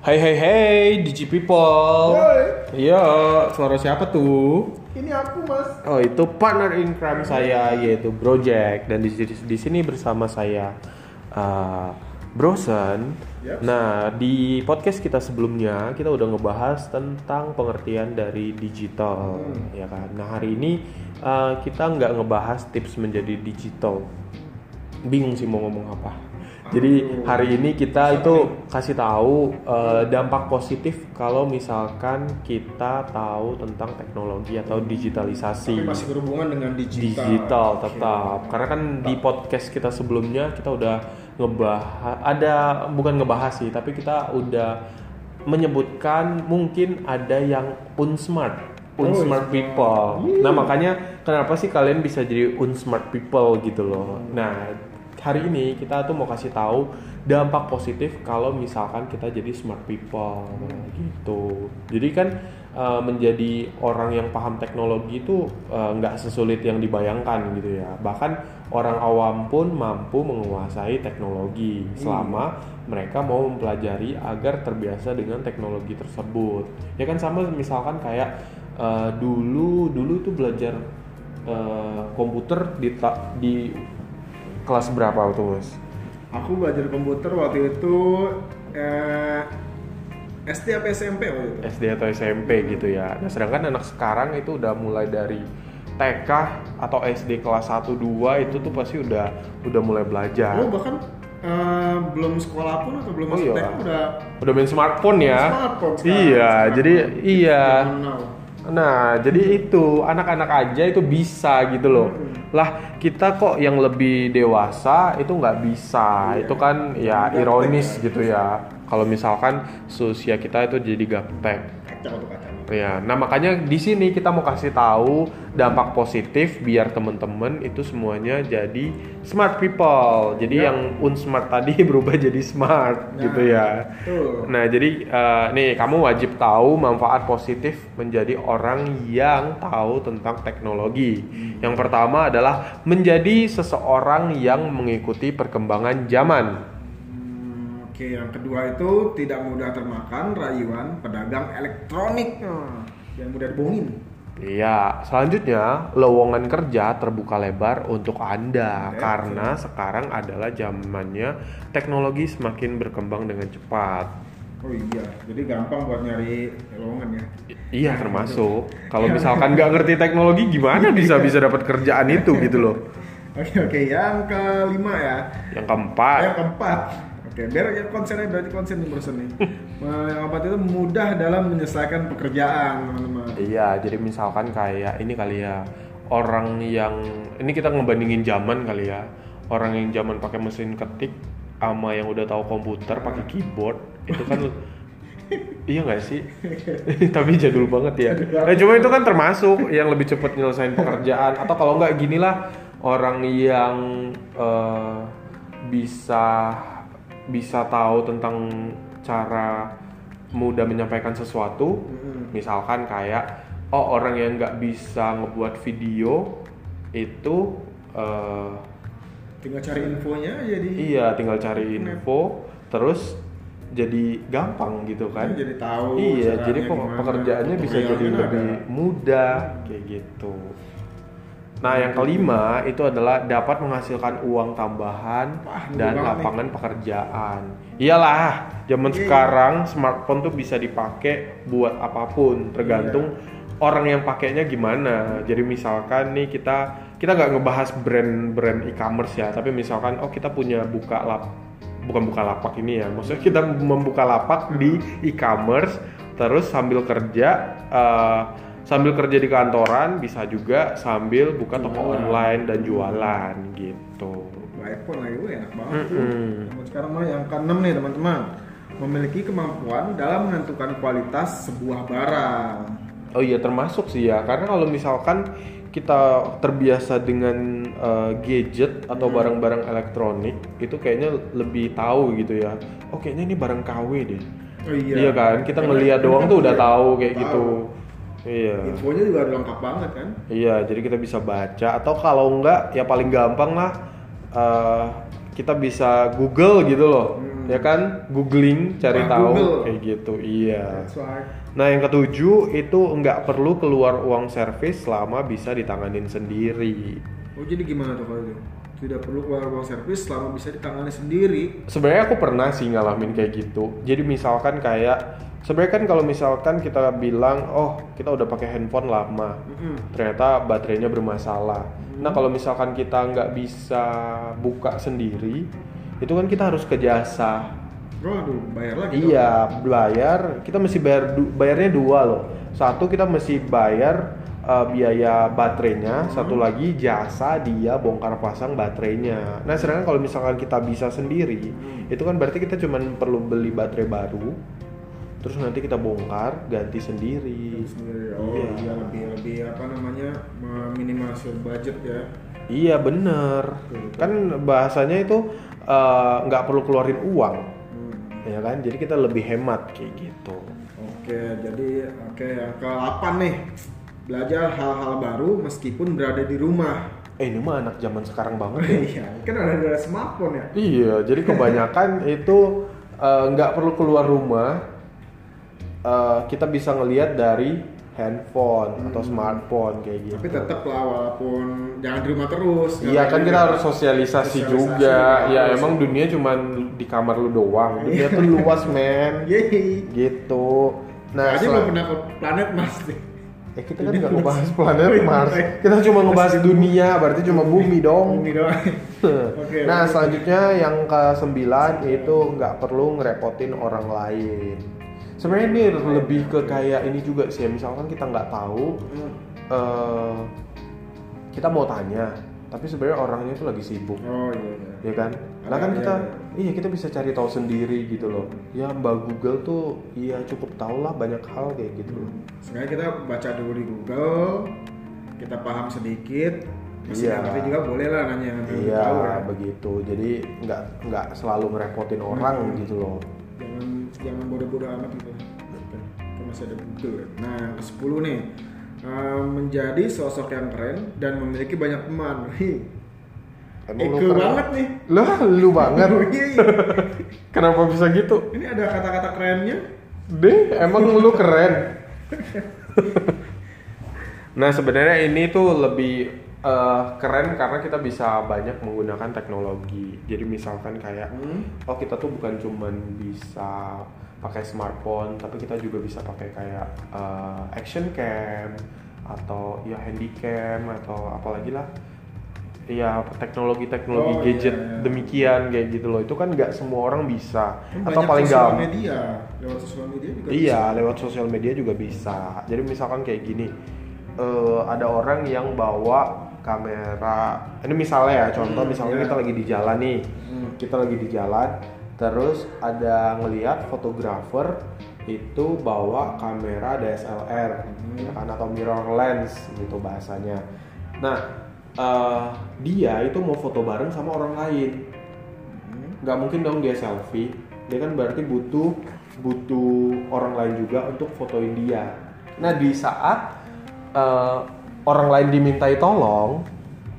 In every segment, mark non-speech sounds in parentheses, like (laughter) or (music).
Hai hai hai Digi People. Hai. Iya, suara siapa tuh? Ini aku mas. Oh, itu partner in crime saya yaitu Project dan di, di, di sini bersama saya uh, Brosen. Yep. Nah, di podcast kita sebelumnya kita udah ngebahas tentang pengertian dari digital, Hmm. ya kan. Nah, hari ini uh, kita nggak ngebahas tips menjadi digital. Bingung sih mau ngomong apa. Jadi Aduh. hari ini kita itu kasih tahu uh, dampak positif kalau misalkan kita tahu tentang teknologi atau digitalisasi. Tapi masih berhubungan dengan digital. digital tetap. Karena kan di podcast kita sebelumnya kita udah ngebahas ada bukan ngebahas sih tapi kita udah menyebutkan mungkin ada yang unsmart Oh, unsmart iya. people. Nah makanya kenapa sih kalian bisa jadi unsmart people gitu loh? Nah hari ini kita tuh mau kasih tahu dampak positif kalau misalkan kita jadi smart people gitu. Jadi kan uh, menjadi orang yang paham teknologi itu uh, nggak sesulit yang dibayangkan gitu ya. Bahkan orang awam pun mampu menguasai teknologi selama mereka mau mempelajari agar terbiasa dengan teknologi tersebut. Ya kan sama misalkan kayak uh, dulu dulu tuh belajar uh, komputer di di kelas berapa tuh mas? Aku belajar komputer waktu itu eh, SD apa SMP waktu itu? SD atau SMP gitu ya. Nah, sedangkan anak sekarang itu udah mulai dari TK atau SD kelas 1 2 itu tuh pasti udah udah mulai belajar. Oh bahkan eh, belum sekolah pun atau belum Oh, masuk iya. TK udah Udah main smartphone ya. smartphone sekarang. Iya, Smartphone. jadi iya. Nah, jadi itu anak-anak aja itu bisa gitu loh. Hmm. Lah, kita kok yang lebih dewasa itu nggak bisa. Iya. Itu kan ya ironis ya. gitu ya. Kalau misalkan seusia kita itu jadi gaptek. Kacau tuh kacau. Ya, nah makanya di sini kita mau kasih tahu dampak positif biar temen-temen itu semuanya jadi smart people. Jadi Ya. yang unsmart tadi (laughs) berubah jadi smart Nah, gitu ya. betul. Nah, jadi eh, nih kamu wajib tahu manfaat positif menjadi orang yang tahu tentang teknologi. Yang pertama adalah menjadi seseorang yang mengikuti perkembangan zaman. Oke, yang kedua itu tidak mudah termakan rayuan pedagang elektronik Hmm, yang mudah dibohongin. Iya, selanjutnya lowongan kerja terbuka lebar untuk Anda Ya, karena sekarang adalah zamannya teknologi semakin berkembang dengan cepat. Oh iya, jadi gampang buat nyari lowongan ya. I- Iya, termasuk (laughs) kalau misalkan nggak ngerti teknologi gimana bisa bisa dapat kerjaan itu gitu loh. (laughs) Oke oke, yang kelima ya. Yang keempat, Yang keempat. Oke, biar ya konsennya berarti konsen nih bosan nih. Yang keempat (laughs) itu mudah dalam menyelesaikan pekerjaan, teman-teman. iya, jadi misalkan kayak ini kali ya orang yang ini kita ngebandingin zaman kali ya orang yang zaman pakai mesin ketik sama yang udah tahu komputer pakai keyboard itu kan (laughs) iya nggak sih (laughs) tapi jadul banget ya nah, cuma itu kan termasuk yang lebih cepat nyelesain pekerjaan atau kalau nggak gini lah orang yang eh, bisa bisa tahu tentang cara mudah menyampaikan sesuatu Mm-mm. misalkan kayak oh orang yang nggak bisa ngebuat video itu eh, Tinggal cari infonya aja di. iya tinggal cari info terus jadi gampang gitu kan Jadi tahu. iya jadi pe- pekerjaannya bisa jadi ada. lebih mudah kayak gitu nah yang kelima itu adalah dapat menghasilkan uang tambahan Wah, dan lapangan pekerjaan iyalah zaman Iya. sekarang smartphone tuh bisa dipakai buat apa pun tergantung Iya. orang yang pakainya gimana jadi misalkan nih kita kita nggak ngebahas brand-brand e-commerce ya tapi misalkan oh kita punya buka lap bukan buka lapak ini ya maksudnya kita membuka lapak di e-commerce terus sambil kerja eh, sambil kerja di kantoran bisa juga sambil buka toko online dan jualan gitu iPhone lagi, wih enak banget. Mm-mm. Namun sekarang mah yang keenam nih teman-teman, memiliki kemampuan dalam menentukan kualitas sebuah barang. Oh iya termasuk sih ya karena kalau misalkan kita terbiasa dengan uh, gadget atau Hmm. barang-barang elektronik itu kayaknya lebih tahu gitu ya. Oh kayaknya ini barang KW deh. Oh Iya, kan kita ngeliat doang tuh udah tahu kayak Tahu. gitu. Iya. Infonya juga lengkap banget kan. Iya jadi kita bisa baca atau kalau enggak ya paling gampang lah uh, kita bisa Google gitu loh. Hmm. ya kan googling cari Wah, tahu Google. kayak gitu iya That's right. nah yang ketujuh itu nggak perlu keluar uang servis selama bisa ditanganin sendiri Oh jadi gimana tuh kalau itu? Tidak perlu keluar uang servis selama bisa ditangani sendiri. sebenarnya aku pernah sih ngalamin kayak gitu jadi misalkan kayak sebenarnya kan kalau misalkan kita bilang oh kita udah pakai handphone lama Mm-mm. ternyata baterainya bermasalah nah kalau misalkan kita nggak bisa buka sendiri itu kan kita harus ke jasa Oh aduh bayar lagi. dong. Iya, bayar. Kita mesti bayar du- bayarnya dua loh. Satu kita mesti bayar uh, biaya baterainya, satu lagi jasa dia bongkar pasang baterainya. Nah, sedangkan kalau misalkan kita bisa sendiri, itu kan berarti kita cuma perlu beli baterai baru. Terus nanti kita bongkar, ganti sendiri. Sendiri. Oh Iya. iya lebih lebih apa namanya meminimalisir budget ya. Iya bener. Kan bahasanya itu uh, nggak perlu keluarin uang, Hmm. ya kan? Jadi kita lebih hemat kayak gitu. Oke jadi oke yang ke 8 nih belajar hal-hal baru meskipun berada di rumah. Eh ini mah anak zaman sekarang banget (laughs) ya. Iya kan ada ada smartphone ya. Iya, jadi kebanyakan (laughs) itu eh, nggak perlu keluar rumah. Eh, kita bisa ngelihat dari handphone atau smartphone kayak gitu. Tapi tetap lah walaupun jangan di rumah terus. Iya kan kita harus sosialisasi, Sosialisasi juga. Ya harus. emang dunia cuman di kamar lu doang. Dunia tuh luas men. (laughs) Yeay. Gitu. Nah, Nah, aja belum pernah ke planet Mars deh. eh kita kan nggak ngebahas planet (laughs) Mars. Kita cuma ngebahas dunia, berarti cuma bumi dong. Bumi doang. (laughs) Oke, nah selanjutnya yang ke sembilan itu nggak perlu ngerepotin orang lain. Sebenarnya ini lebih ke kayak ini juga sih. ya. Misalkan kita nggak tahu, Hmm. eh, kita mau tanya, tapi sebenarnya orangnya itu lagi sibuk, Oh iya iya. ya kan? Nah kan Iya, kita, iya. iya kita bisa cari tahu sendiri gitu loh. Ya Mbak Google tuh, iya cukup tahu lah banyak hal kayak gitu. Sebenarnya kita baca dulu di Google, kita paham sedikit, masih Iya. ngerti juga boleh lah nanya lebih Iya tahu ya. begitu. Jadi nggak nggak selalu ngerepotin orang Hmm. gitu loh. Jangan bodoh-bodoh amat gitu. Oke, Kan masih ada Google. ya. Nah yang ke 10 nih eh, menjadi sosok yang keren dan memiliki banyak teman. (laughs) Emang lu banget nih. Lah, lu banget. (laughs) Iya, iya. (laughs) Kenapa bisa gitu? Ini ada kata-kata kerennya. Deh, emang lu keren. nah, sebenarnya ini tuh lebih eh, keren karena kita bisa banyak menggunakan teknologi. Jadi misalkan kayak Hmm. oh kita tuh bukan cuman bisa pakai smartphone, tapi kita juga bisa pakai kayak eh, action cam atau ya handycam atau apalagi lah ya teknologi-teknologi Oh, gadget iya, iya. demikian kayak gitu loh itu kan nggak semua orang bisa atau paling media lewat sosial media juga Iya, bisa. lewat sosial media juga bisa. Jadi misalkan kayak gini, eh, ada orang yang bawa kamera. Ini misalnya ya, contoh Hmm, misalnya iya. kita lagi di jalan nih, Hmm. kita lagi di jalan, terus ada ngelihat fotografer itu bawa kamera DSLR, Hmm. ya kan atau mirror lens gitu bahasanya. Nah, eh, dia itu mau foto bareng sama orang lain Hmm. nggak mungkin dong dia selfie dia kan berarti butuh butuh orang lain juga untuk fotoin dia nah di saat eh, orang lain dimintai tolong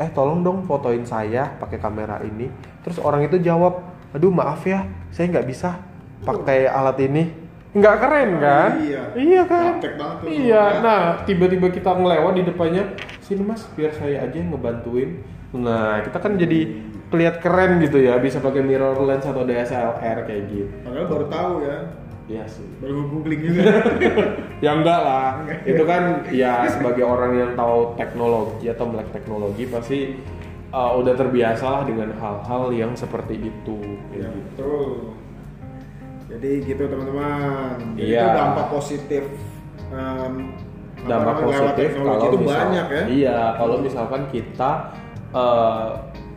eh tolong dong fotoin saya pakai kamera ini. Terus orang itu jawab aduh maaf ya saya nggak bisa pakai alat ini. Nggak keren kan? Iya. iya kan? Banget tuh. iya. nah tiba-tiba kita ngelewat di depannya sini mas biar saya aja yang ngebantuin. Nah kita kan jadi kelihat keren gitu ya bisa pakai mirror lens atau DSLR kayak gitu. Padahal baru tahu ya, iya sih baru googling juga. (laughs) ya enggak lah itu kan ya sebagai orang yang tahu teknologi atau melek teknologi pasti uh, udah terbiasa lah dengan hal-hal yang seperti itu ya gitu. betul. Jadi gitu teman-teman. Iya. Itu dampak positif. apa dampak positif kalau itu misal- banyak ya. Iya, kalau misalkan kita eh,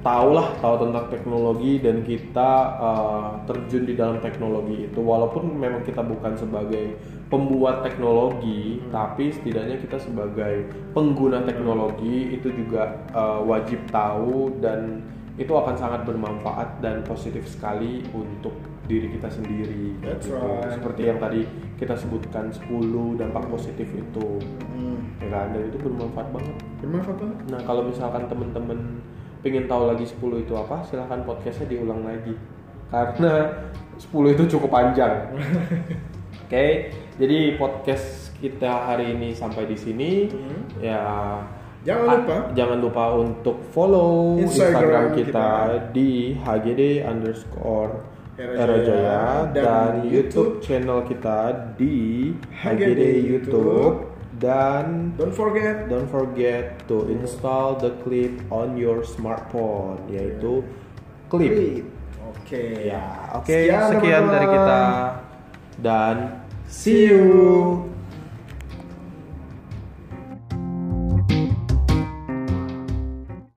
tahu lah tahu tentang teknologi dan kita eh, terjun di dalam teknologi itu, walaupun memang kita bukan sebagai pembuat teknologi, Hmm. tapi setidaknya kita sebagai pengguna teknologi itu juga eh, wajib tahu dan itu akan sangat bermanfaat dan positif sekali untuk diri kita sendiri. That's gitu. right. Seperti yang tadi kita sebutkan 10 dampak positif itu Hmm. ya kan dan itu bermanfaat banget Bermanfaat banget. nah kalau misalkan temen-temen pengen tahu lagi 10 itu apa silahkan podcastnya diulang lagi karena 10 itu cukup panjang. (laughs) Oke, jadi podcast kita hari ini sampai di sini. Hmm. Ya. Jangan ah, lupa. jangan lupa untuk follow Instagram Instagram, kita, kita. di HGD underscore Era Era Jaya Jaya dan dan, YouTube YouTube channel kita di HGD HGD YouTube. Dan Don't forget don't forget to install the clip on your smartphone yaitu clip. Clip. Oke. Ya, oke Sekian, sekian, dari kita dan see you.